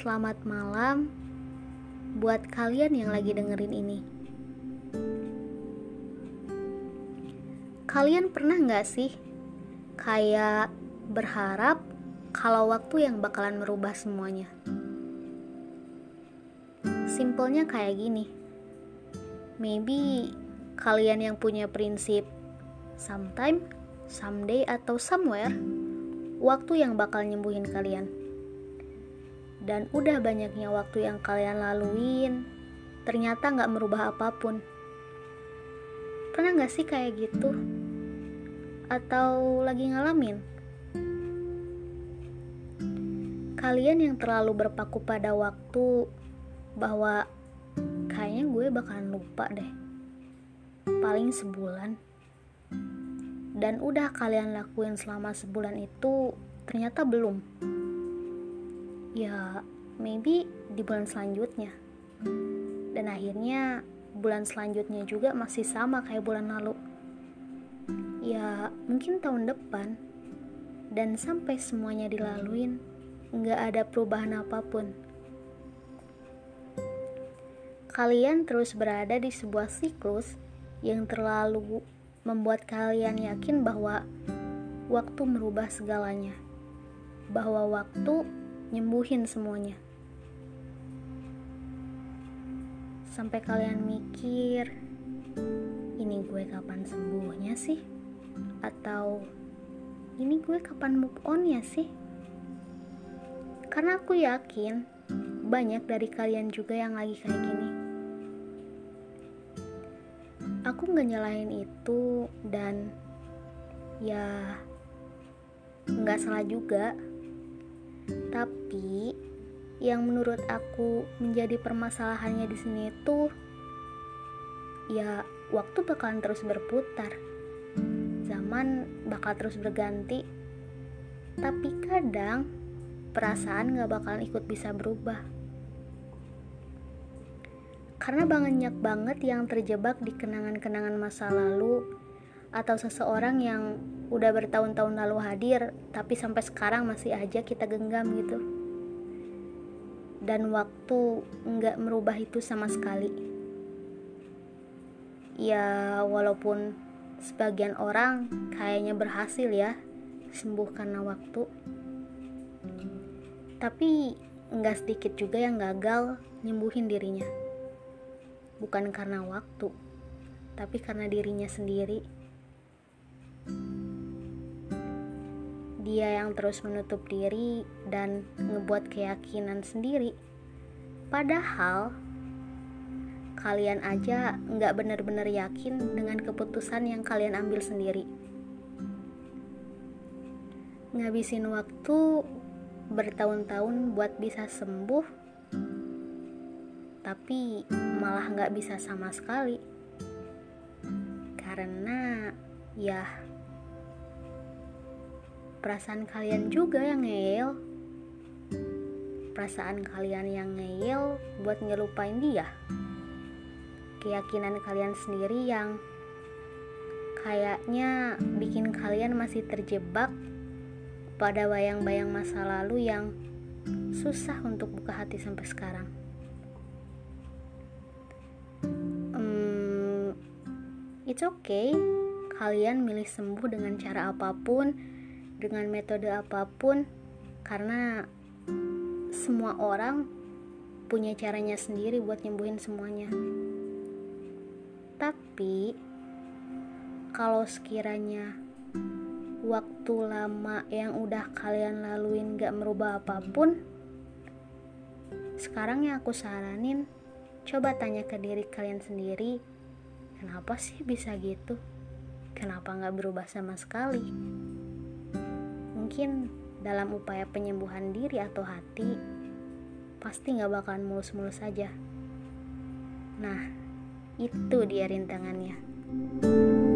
Selamat malam buat kalian yang lagi dengerin ini. Kalian pernah nggak sih kayak berharap kalau waktu yang bakalan merubah semuanya? Simpelnya kayak gini. Maybe kalian yang punya prinsip sometime, someday, atau somewhere, waktu yang bakal nyembuhin kalian dan udah banyaknya waktu yang kalian laluin. Ternyata nggak merubah apa pun. Pernah nggak sih kayak gitu? Atau lagi ngalamin? Kalian yang terlalu berpaku pada waktu bahwa kayaknya gue bakalan lupa deh. Paling sebulan. Dan udah kalian lakuin selama sebulan itu ternyata belum ya maybe di bulan selanjutnya. Dan akhirnya bulan selanjutnya juga masih sama kayak bulan lalu. Ya mungkin tahun depan. Dan sampai semuanya dilaluin nggak ada perubahan apa pun. Kalian terus berada di sebuah siklus yang terlalu membuat kalian yakin bahwa waktu merubah segalanya. Bahwa waktu nyembuhin semuanya. Sampai kalian mikir, ini gue kapan sembuhnya sih? Atau ini gue kapan move on ya sih? Karena aku yakin banyak dari kalian juga yang lagi kayak gini. Aku nggak nyalahin itu dan ya nggak salah juga tapi yang menurut aku menjadi permasalahannya di sini itu ya waktu bakalan terus berputar. Zaman bakal terus berganti. Tapi kadang perasaan gak bakalan ikut bisa berubah. Karena banyak banget yang terjebak di kenangan-kenangan masa lalu atau seseorang yang udah bertahun-tahun lalu hadir tapi sampai sekarang masih aja kita genggam gitu. Dan waktu nggak merubah itu sama sekali. Ya walaupun sebagian orang kayaknya berhasil ya sembuh karena waktu. Tapi nggak sedikit juga yang gagal nyembuhin dirinya. Bukan karena waktu tapi karena dirinya sendiri dia yang terus menutup diri dan ngebuat keyakinan sendiri. Padahal kalian aja nggak benar-benar yakin dengan keputusan yang kalian ambil sendiri. Ngabisin waktu bertahun-tahun buat bisa sembuh, tapi malah nggak bisa sama sekali. Karena ya perasaan kalian juga yang ngeyel. Perasaan kalian yang ngeyel buat ngelupain dia. Keyakinan kalian sendiri yang kayaknya bikin kalian masih terjebak pada bayang-bayang masa lalu yang susah untuk buka hati sampai sekarang. Um, it's okay. Kalian milih sembuh dengan cara apa pun dengan metode apa pun karena semua orang punya caranya sendiri buat nyembuhin semuanya. Tapi kalau sekiranya waktu lama yang udah kalian laluin gak merubah apa pun, sekarang yang aku saranin coba tanya ke diri kalian sendiri, kenapa sih bisa gitu? Kenapa gak berubah sama sekali? Mungkin dalam upaya penyembuhan diri atau hati pasti nggak bakalan mulus-mulus saja. Nah, itu dia rintangannya. thank you